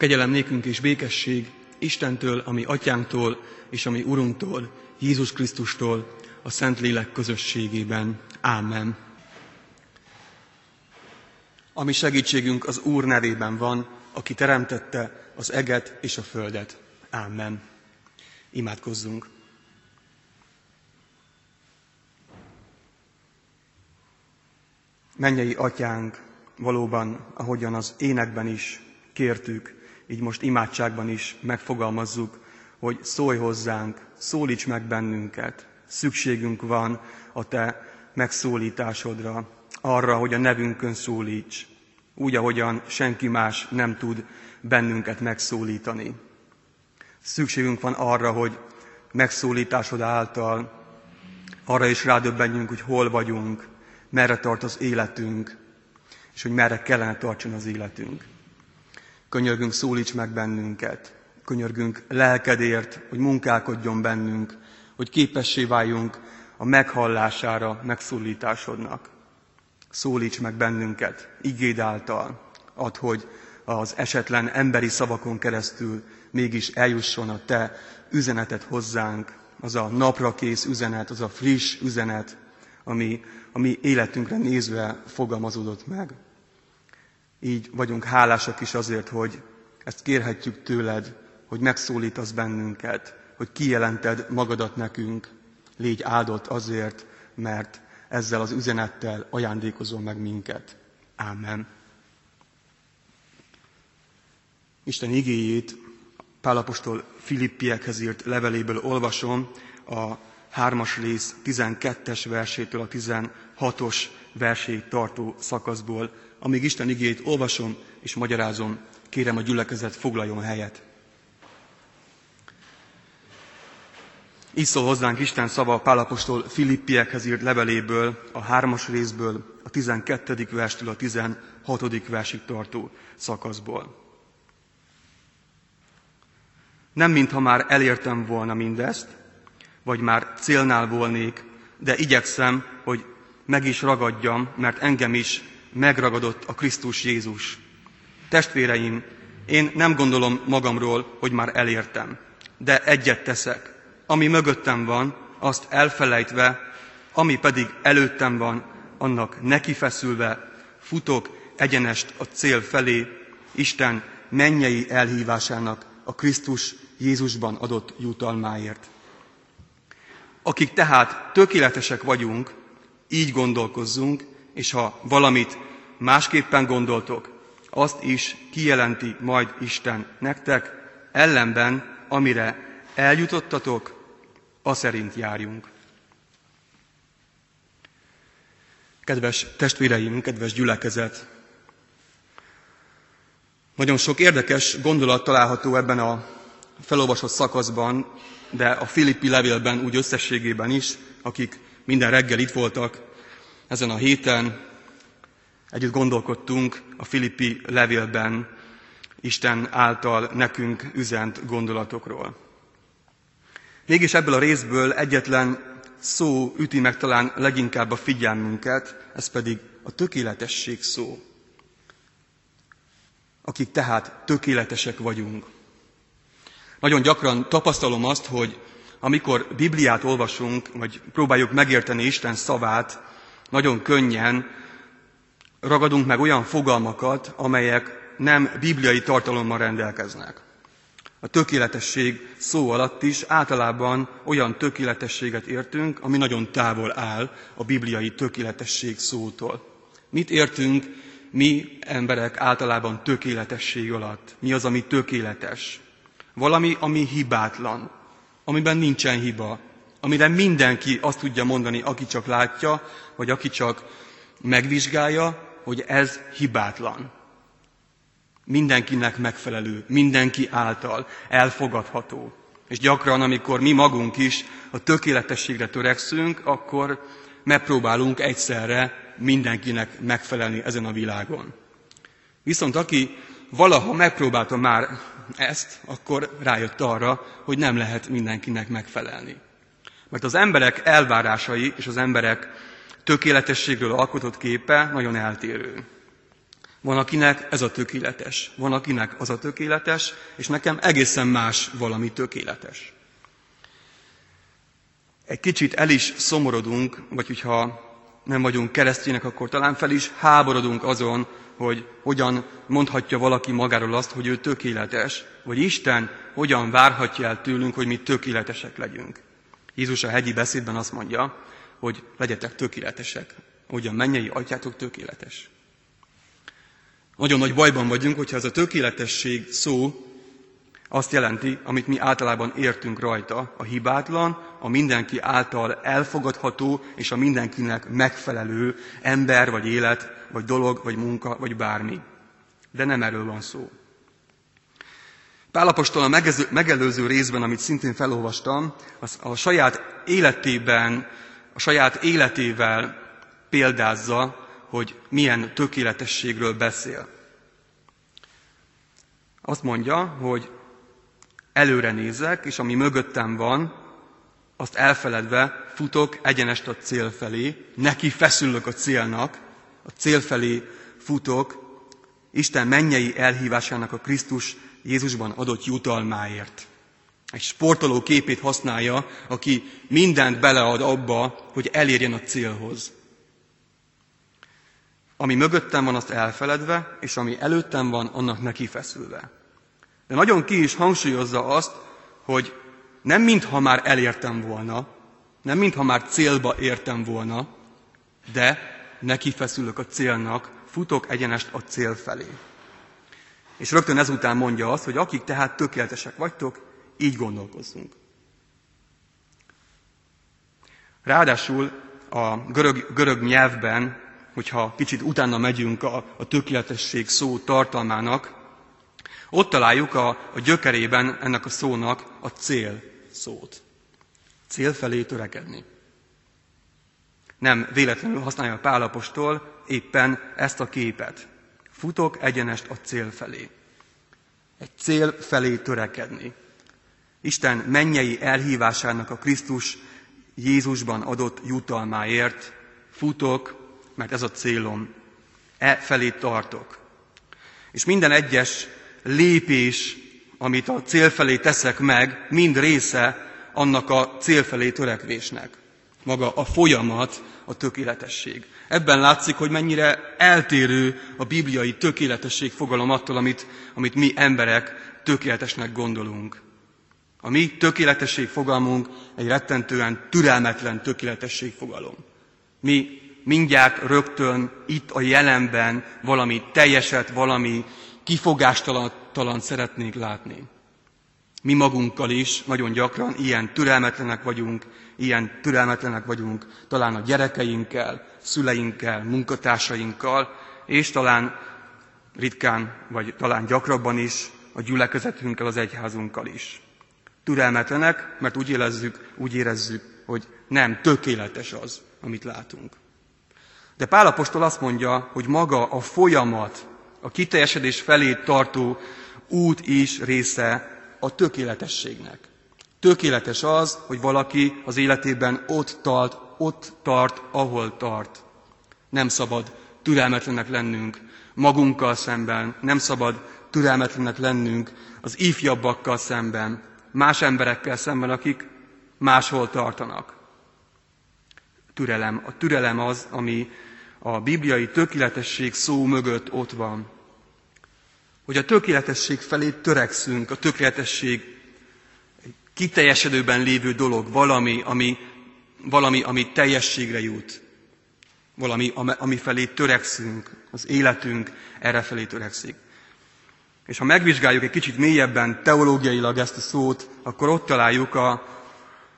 Kegyelem nékünk és békesség Istentől, ami atyánktól és ami Urunktól, Jézus Krisztustól, a Szentlélek közösségében. Ámen. Ami segítségünk az Úr nevében van, aki teremtette az eget és a földet. Ámen. Imádkozzunk. Mennyei atyánk, valóban, ahogyan az énekben is kértük, így most imádságban is megfogalmazzuk, hogy szólj hozzánk, szólíts meg bennünket. Szükségünk van a te megszólításodra, arra, hogy a nevünkön szólíts, úgy, ahogyan senki más nem tud bennünket megszólítani. Szükségünk van arra, hogy megszólításod által arra is rádöbbenjünk, hogy hol vagyunk, merre tart az életünk, és hogy merre kellene tartson az életünk. Könyörgünk, szólíts meg bennünket. Könyörgünk lelkedért, hogy munkálkodjon bennünk, hogy képessé váljunk a meghallására, megszólításodnak. Szólíts meg bennünket, igéd által, ad, hogy az esetlen emberi szavakon keresztül mégis eljusson a Te üzenetet hozzánk, az a napra kész üzenet, az a friss üzenet, ami a mi életünkre nézve fogalmazódott meg. Így vagyunk hálásak is azért, hogy ezt kérhetjük tőled, hogy megszólítasz bennünket, hogy kijelented magadat nekünk. Légy áldott azért, mert ezzel az üzenettel ajándékozol meg minket. Ámen. Isten igéjét Pálapostól Filippiekhez írt leveléből olvasom a hármas rész 12-es versétől a 16-os verséig tartó szakaszból. Amíg Isten igét olvasom és magyarázom, kérem a gyülekezet foglaljon helyet. Így szól hozzánk Isten szava a Pálapostól Filippiekhez írt leveléből, a hármas részből, a 12. verstől a 16. versig tartó szakaszból. Nem mintha már elértem volna mindezt, vagy már célnál volnék, de igyekszem, hogy meg is ragadjam, mert engem is megragadott a Krisztus Jézus. Testvéreim, én nem gondolom magamról, hogy már elértem, de egyet teszek. Ami mögöttem van, azt elfelejtve, ami pedig előttem van, annak nekifeszülve, futok egyenest a cél felé, Isten mennyei elhívásának a Krisztus Jézusban adott jutalmáért. Akik tehát tökéletesek vagyunk, így gondolkozzunk, és ha valamit másképpen gondoltok, azt is kijelenti majd Isten nektek, ellenben, amire eljutottatok, a szerint járjunk. Kedves testvéreim, kedves gyülekezet! Nagyon sok érdekes gondolat található ebben a felolvasott szakaszban, de a Filippi levélben úgy összességében is, akik minden reggel itt voltak ezen a héten, együtt gondolkodtunk a Filippi levélben Isten által nekünk üzent gondolatokról. Mégis ebből a részből egyetlen szó üti meg talán leginkább a figyelmünket, ez pedig a tökéletesség szó. Akik tehát tökéletesek vagyunk. Nagyon gyakran tapasztalom azt, hogy amikor Bibliát olvasunk, vagy próbáljuk megérteni Isten szavát, nagyon könnyen ragadunk meg olyan fogalmakat, amelyek nem bibliai tartalommal rendelkeznek. A tökéletesség szó alatt is általában olyan tökéletességet értünk, ami nagyon távol áll a bibliai tökéletesség szótól. Mit értünk mi emberek általában tökéletesség alatt? Mi az, ami tökéletes? Valami, ami hibátlan, amiben nincsen hiba, amire mindenki azt tudja mondani, aki csak látja, vagy aki csak megvizsgálja, hogy ez hibátlan. Mindenkinek megfelelő, mindenki által elfogadható. És gyakran, amikor mi magunk is a tökéletességre törekszünk, akkor megpróbálunk egyszerre mindenkinek megfelelni ezen a világon. Viszont aki valaha megpróbálta már ezt, akkor rájött arra, hogy nem lehet mindenkinek megfelelni. Mert az emberek elvárásai és az emberek tökéletességről alkotott képe nagyon eltérő. Van, akinek ez a tökéletes, van, akinek az a tökéletes, és nekem egészen más valami tökéletes. Egy kicsit el is szomorodunk, vagy hogyha nem vagyunk keresztények, akkor talán fel is háborodunk azon, hogy hogyan mondhatja valaki magáról azt, hogy ő tökéletes, vagy Isten hogyan várhatja el tőlünk, hogy mi tökéletesek legyünk. Jézus a hegyi beszédben azt mondja, hogy legyetek tökéletesek, hogy a mennyei atyátok tökéletes. Nagyon nagy bajban vagyunk, hogyha ez a tökéletesség szó azt jelenti, amit mi általában értünk rajta, a hibátlan, a mindenki által elfogadható és a mindenkinek megfelelő ember, vagy élet, vagy dolog, vagy munka, vagy bármi. De nem erről van szó. Pálapostól a megelőző részben, amit szintén felolvastam, az a saját életében, a saját életével példázza, hogy milyen tökéletességről beszél. Azt mondja, hogy előre nézek, és ami mögöttem van, azt elfeledve futok egyenest a cél felé, neki feszülök a célnak, a cél felé futok, Isten mennyei elhívásának a Krisztus Jézusban adott jutalmáért. Egy sportoló képét használja, aki mindent belead abba, hogy elérjen a célhoz. Ami mögöttem van, azt elfeledve, és ami előttem van, annak neki feszülve. De nagyon ki is hangsúlyozza azt, hogy nem mintha már elértem volna, nem mintha már célba értem volna, de neki feszülök a célnak, futok egyenest a cél felé. És rögtön ezután mondja azt, hogy akik tehát tökéletesek vagytok, így gondolkozzunk. Ráadásul a görög, görög nyelvben, hogyha kicsit utána megyünk a, a tökéletesség szó tartalmának, ott találjuk a, a gyökerében ennek a szónak a cél szót. Cél felé törekedni. Nem véletlenül használja Pálapostól éppen ezt a képet. Futok egyenest a cél felé. Egy cél felé törekedni. Isten mennyei elhívásának a Krisztus Jézusban adott jutalmáért futok, mert ez a célom. E felé tartok. És minden egyes lépés, amit a cél felé teszek meg, mind része annak a cél felé törekvésnek. Maga a folyamat, a tökéletesség. Ebben látszik, hogy mennyire eltérő a bibliai tökéletesség fogalom attól, amit, amit mi emberek tökéletesnek gondolunk. A mi tökéletesség fogalmunk egy rettentően türelmetlen tökéletesség fogalom. Mi mindjárt rögtön itt a jelenben valami teljeset, valami kifogástalan szeretnénk látni. Mi magunkkal is nagyon gyakran ilyen türelmetlenek vagyunk, ilyen türelmetlenek vagyunk talán a gyerekeinkkel, szüleinkkel, munkatársainkkal, és talán ritkán, vagy talán gyakrabban is a gyülekezetünkkel, az egyházunkkal is. Türelmetlenek, mert úgy érezzük, úgy érezzük, hogy nem tökéletes az, amit látunk. De Pálapostól azt mondja, hogy maga a folyamat, a kiteljesedés felé tartó út is része a tökéletességnek. Tökéletes az, hogy valaki az életében ott tart, ott tart, ahol tart. Nem szabad türelmetlenek lennünk magunkkal szemben, nem szabad türelmetlenek lennünk az ifjabbakkal szemben, más emberekkel szemben, akik máshol tartanak. Türelem. A türelem az, ami a bibliai tökéletesség szó mögött ott van. Hogy a tökéletesség felé törekszünk, a tökéletesség kiteljesedőben lévő dolog, valami, ami, valami, ami teljességre jut, valami, ami felé törekszünk, az életünk erre felé törekszik. És ha megvizsgáljuk egy kicsit mélyebben teológiailag ezt a szót, akkor ott találjuk a,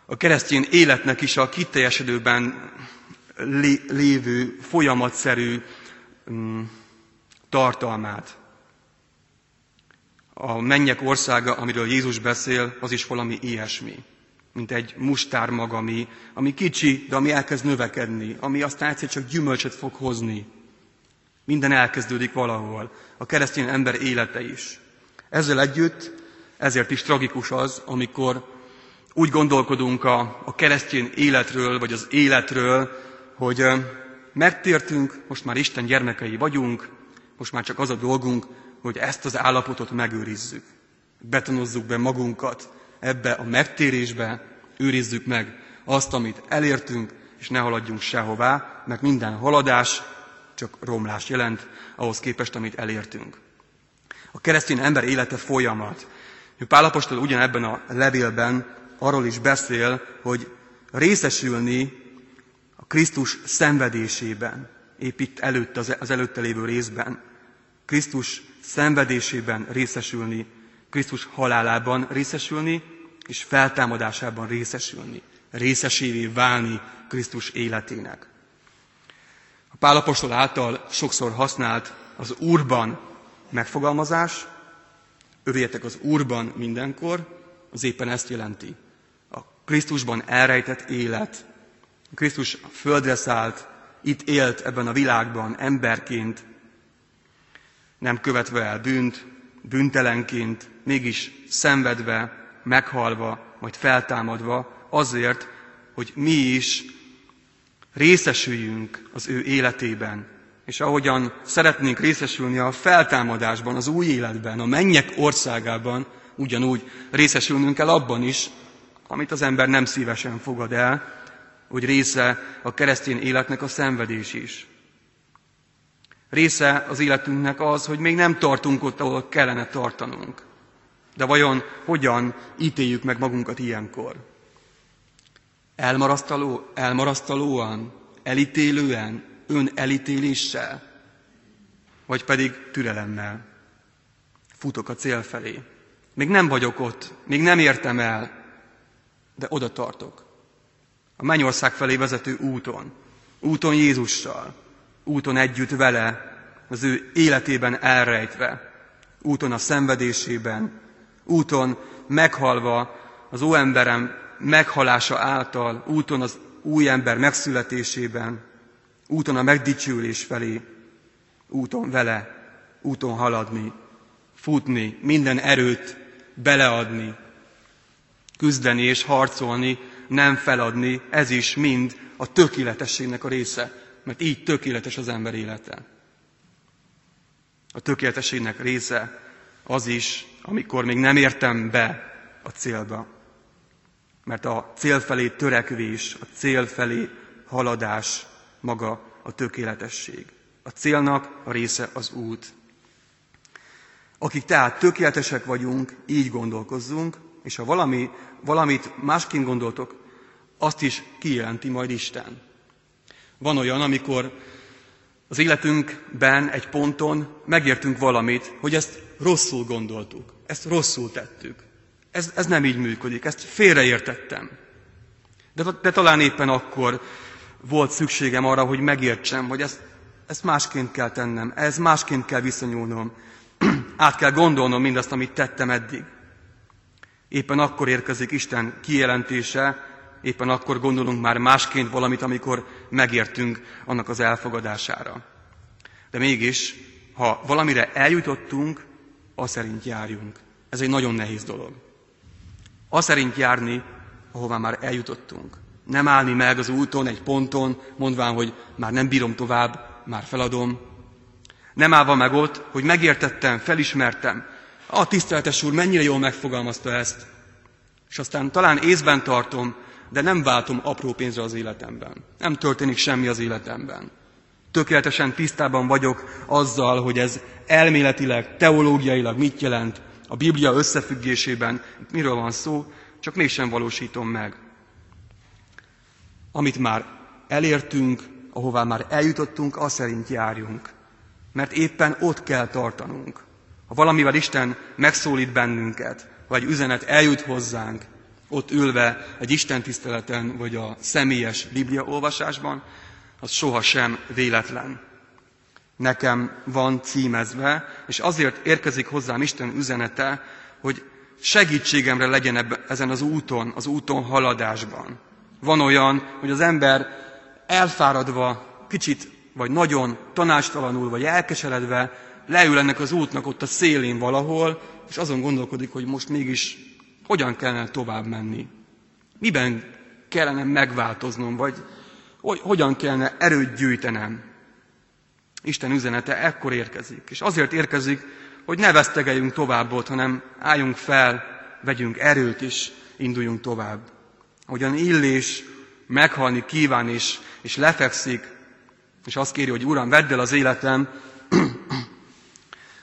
a keresztény életnek is a kiteljesedőben lévő, folyamatszerű um, tartalmát. A mennyek országa, amiről Jézus beszél, az is valami ilyesmi. Mint egy mustármag, ami, ami kicsi, de ami elkezd növekedni, ami aztán egyszer csak gyümölcsöt fog hozni. Minden elkezdődik valahol. A keresztény ember élete is. Ezzel együtt, ezért is tragikus az, amikor úgy gondolkodunk a, a keresztény életről, vagy az életről, hogy megtértünk, most már Isten gyermekei vagyunk, Most már csak az a dolgunk, hogy ezt az állapotot megőrizzük. Betonozzuk be magunkat ebbe a megtérésbe, őrizzük meg azt, amit elértünk, és ne haladjunk sehová, mert minden haladás csak romlás jelent ahhoz képest, amit elértünk. A keresztény ember élete folyamat. Pálapostól ugyanebben a levélben arról is beszél, hogy részesülni a Krisztus szenvedésében, épp itt előtt, az előtte lévő részben, Krisztus szenvedésében részesülni, Krisztus halálában részesülni, és feltámadásában részesülni, részesévé válni Krisztus életének. A Pálapostól által sokszor használt az Úrban megfogalmazás, övéljetek az Úrban mindenkor, az éppen ezt jelenti. A Krisztusban elrejtett élet. Krisztus földre szállt, itt élt ebben a világban emberként, nem követve el bűnt, büntelenként, mégis szenvedve, meghalva, majd feltámadva, azért, hogy mi is részesüljünk az ő életében. És ahogyan szeretnénk részesülni a feltámadásban, az új életben, a mennyek országában, ugyanúgy részesülnünk kell abban is, amit az ember nem szívesen fogad el, hogy része a keresztény életnek a szenvedés is. Része az életünknek az, hogy még nem tartunk ott, ahol kellene tartanunk. De vajon hogyan ítéljük meg magunkat ilyenkor? Elmarasztaló, elmarasztalóan, elítélően, elítéléssel, vagy pedig türelemmel. Futok a cél felé. Még nem vagyok ott, még nem értem el, de oda tartok. A mennyország felé vezető úton, úton Jézussal, úton együtt vele, az ő életében elrejtve, úton a szenvedésében, úton meghalva az óemberem meghalása által, úton az új ember megszületésében, úton a megdicsülés felé, úton vele, úton haladni, futni, minden erőt beleadni, küzdeni és harcolni, nem feladni, ez is mind a tökéletességnek a része, mert így tökéletes az ember élete. A tökéletességnek része az is, amikor még nem értem be a célba. Mert a cél felé törekvés, a cél felé haladás maga a tökéletesség. A célnak a része az út. Akik tehát tökéletesek vagyunk, így gondolkozzunk, és ha valami, valamit másként gondoltok, azt is kijelenti majd Isten. Van olyan, amikor az életünkben egy ponton megértünk valamit, hogy ezt rosszul gondoltuk, ezt rosszul tettük. Ez, ez nem így működik, ezt félreértettem. De, de talán éppen akkor volt szükségem arra, hogy megértsem, hogy ezt, ezt másként kell tennem, ez másként kell viszonyulnom, át kell gondolnom mindazt, amit tettem eddig. Éppen akkor érkezik Isten kijelentése, éppen akkor gondolunk már másként valamit, amikor megértünk annak az elfogadására. De mégis, ha valamire eljutottunk, az szerint járjunk. Ez egy nagyon nehéz dolog. Az szerint járni, ahová már eljutottunk. Nem állni meg az úton, egy ponton, mondván, hogy már nem bírom tovább, már feladom. Nem állva meg ott, hogy megértettem, felismertem. A tiszteletes úr mennyire jól megfogalmazta ezt. És aztán talán észben tartom, de nem váltom apró pénzre az életemben. Nem történik semmi az életemben. Tökéletesen tisztában vagyok azzal, hogy ez elméletileg, teológiailag mit jelent, a Biblia összefüggésében miről van szó, csak mégsem valósítom meg. Amit már elértünk, ahová már eljutottunk, az szerint járjunk. Mert éppen ott kell tartanunk. Ha valamivel Isten megszólít bennünket, vagy üzenet eljut hozzánk, ott ülve egy Isten tiszteleten, vagy a személyes Biblia olvasásban, az sohasem véletlen. Nekem van címezve, és azért érkezik hozzám Isten üzenete, hogy segítségemre legyen ebben, ezen az úton, az úton haladásban. Van olyan, hogy az ember elfáradva, kicsit vagy nagyon tanástalanul, vagy elkeseredve leül ennek az útnak ott a szélén valahol, és azon gondolkodik, hogy most mégis hogyan kellene tovább menni. Miben kellene megváltoznom, vagy hogy hogyan kellene erőt gyűjtenem. Isten üzenete ekkor érkezik. És azért érkezik, hogy ne vesztegeljünk tovább ott, hanem álljunk fel, vegyünk erőt és induljunk tovább. Ahogyan Illés meghalni kíván és, és lefekszik, és azt kéri, hogy Uram, vedd el az életem,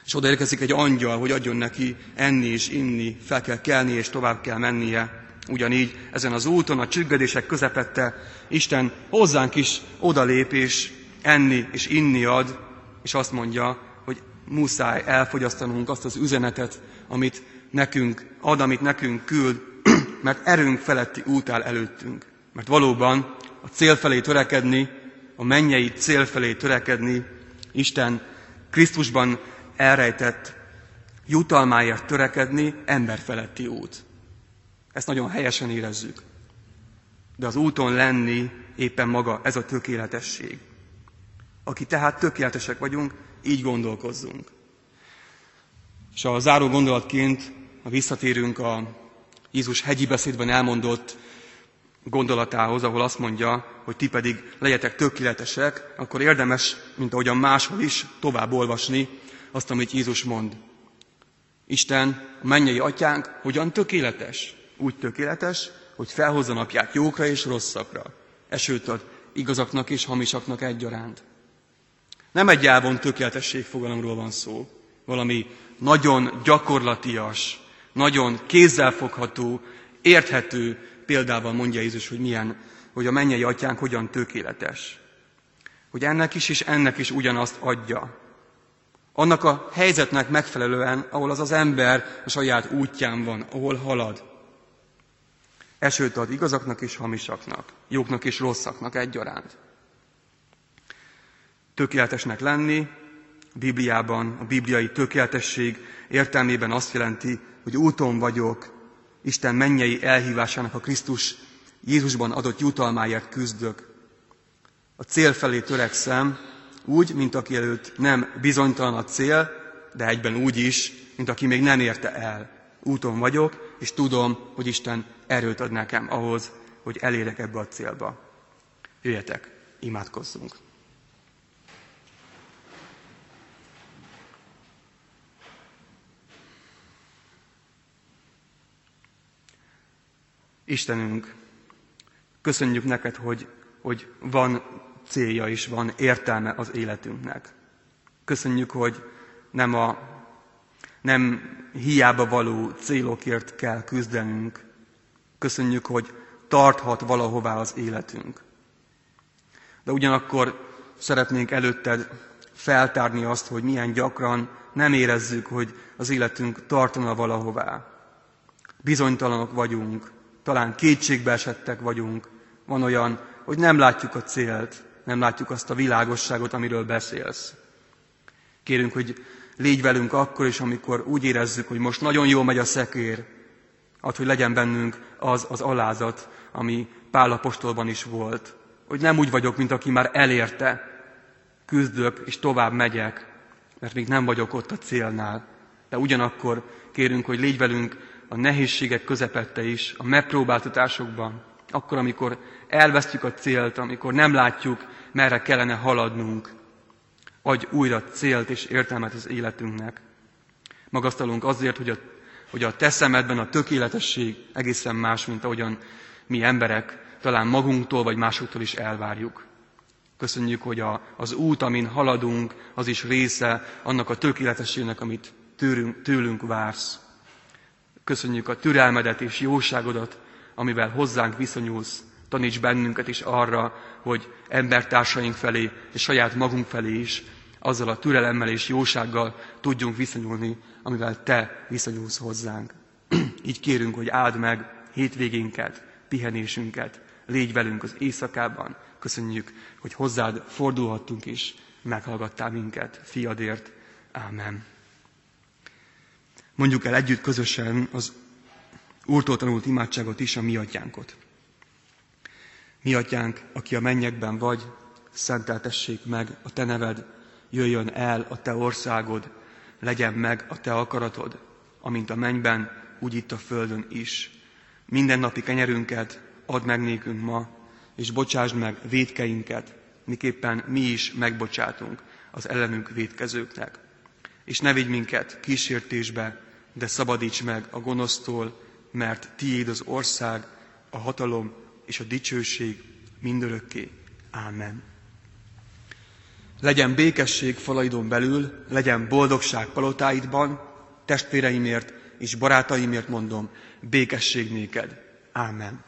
és odaérkezik egy angyal, hogy adjon neki enni és inni, fel kell kelni és tovább kell mennie. Ugyanígy ezen az úton, a csüggedések közepette Isten hozzánk is odalép és enni és inni ad, és azt mondja, hogy muszáj elfogyasztanunk azt az üzenetet, amit nekünk ad, amit nekünk küld, mert erőnk feletti út áll előttünk. Mert valóban a cél felé törekedni, a mennyei cél felé törekedni, Isten Krisztusban elrejtett jutalmáért törekedni emberfeletti út. Ezt nagyon helyesen érezzük. De az úton lenni éppen maga ez a tökéletesség. Aki tehát tökéletesek vagyunk, így gondolkozzunk. És a záró gondolatként, ha visszatérünk a Jézus hegyi beszédben elmondott gondolatához, ahol azt mondja, hogy ti pedig legyetek tökéletesek, akkor érdemes, mint ahogyan máshol is, tovább olvasni azt, amit Jézus mond. Isten, a mennyei atyánk hogyan tökéletes? Úgy tökéletes, hogy felhozza napját jókra és rosszakra. Esőt ad igazaknak és hamisaknak egyaránt. Nem egy elvon tökéletesség fogalomról van szó, valami nagyon gyakorlatias, nagyon kézzelfogható, érthető példával mondja Jézus, hogy milyen, hogy a mennyei atyánk hogyan tökéletes. Hogy ennek is és ennek is ugyanazt adja. Annak a helyzetnek megfelelően, ahol az az ember a saját útján van, ahol halad. Esőt ad igazaknak és hamisaknak, jóknak és rosszaknak egyaránt. Tökéletesnek lenni, Bibliában, a bibliai tökéletesség értelmében azt jelenti, hogy úton vagyok, Isten mennyei elhívásának a Krisztus Jézusban adott jutalmáért küzdök. A cél felé törekszem, úgy, mint aki előtt nem bizonytalan a cél, de egyben úgy is, mint aki még nem érte el. Úton vagyok, és tudom, hogy Isten erőt ad nekem ahhoz, hogy elérek ebbe a célba. Jöjjetek, imádkozzunk! Istenünk, köszönjük neked, hogy, hogy van célja és van értelme az életünknek. Köszönjük, hogy nem, a, nem hiába való célokért kell küzdenünk. Köszönjük, hogy tarthat valahová az életünk. De ugyanakkor szeretnénk előtted feltárni azt, hogy milyen gyakran nem érezzük, hogy az életünk tartana valahová. Bizonytalanok vagyunk, talán kétségbe esettek vagyunk. Van olyan, hogy nem látjuk a célt, nem látjuk azt a világosságot, amiről beszélsz. Kérünk, hogy légy velünk akkor is, amikor úgy érezzük, hogy most nagyon jól megy a szekér, ad, hogy legyen bennünk az az alázat, ami Pál apostolban is volt. Hogy nem úgy vagyok, mint aki már elérte, küzdök és tovább megyek, mert még nem vagyok ott a célnál. De ugyanakkor kérünk, hogy légy velünk a nehézségek közepette is, a megpróbáltatásokban, akkor, amikor elvesztjük a célt, amikor nem látjuk, merre kellene haladnunk, adj újra célt és értelmet az életünknek. Magasztalunk azért, hogy a, hogy a te a tökéletesség egészen más, mint ahogyan mi emberek talán magunktól vagy másoktól is elvárjuk. Köszönjük, hogy a, az út, amin haladunk, az is része annak a tökéletességnek, amit tőlünk, tőlünk vársz. Köszönjük a türelmedet és jóságodat, amivel hozzánk viszonyulsz. Taníts bennünket is arra, hogy embertársaink felé és saját magunk felé is azzal a türelemmel és jósággal tudjunk viszonyulni, amivel Te viszonyulsz hozzánk. Így kérünk, hogy áld meg hétvégénket, pihenésünket, légy velünk az éjszakában. Köszönjük, hogy hozzád fordulhattunk is, meghallgattál minket, fiadért. Ámen. Mondjuk el együtt közösen az Úrtól tanult imádságot is, a mi atyánkot. Mi atyánk, aki a mennyekben vagy, szenteltessék meg a te neved, jöjjön el a te országod, legyen meg a te akaratod, amint a mennyben, úgy itt a földön is. Minden napi kenyerünket add meg nékünk ma, és bocsásd meg védkeinket, miképpen mi is megbocsátunk az ellenünk védkezőknek. És ne vigy minket kísértésbe, de szabadíts meg a gonosztól, mert tiéd az ország, a hatalom és a dicsőség mindörökké. Ámen. Legyen békesség falaidon belül, legyen boldogság palotáidban, testvéreimért és barátaimért mondom, békesség néked. Ámen.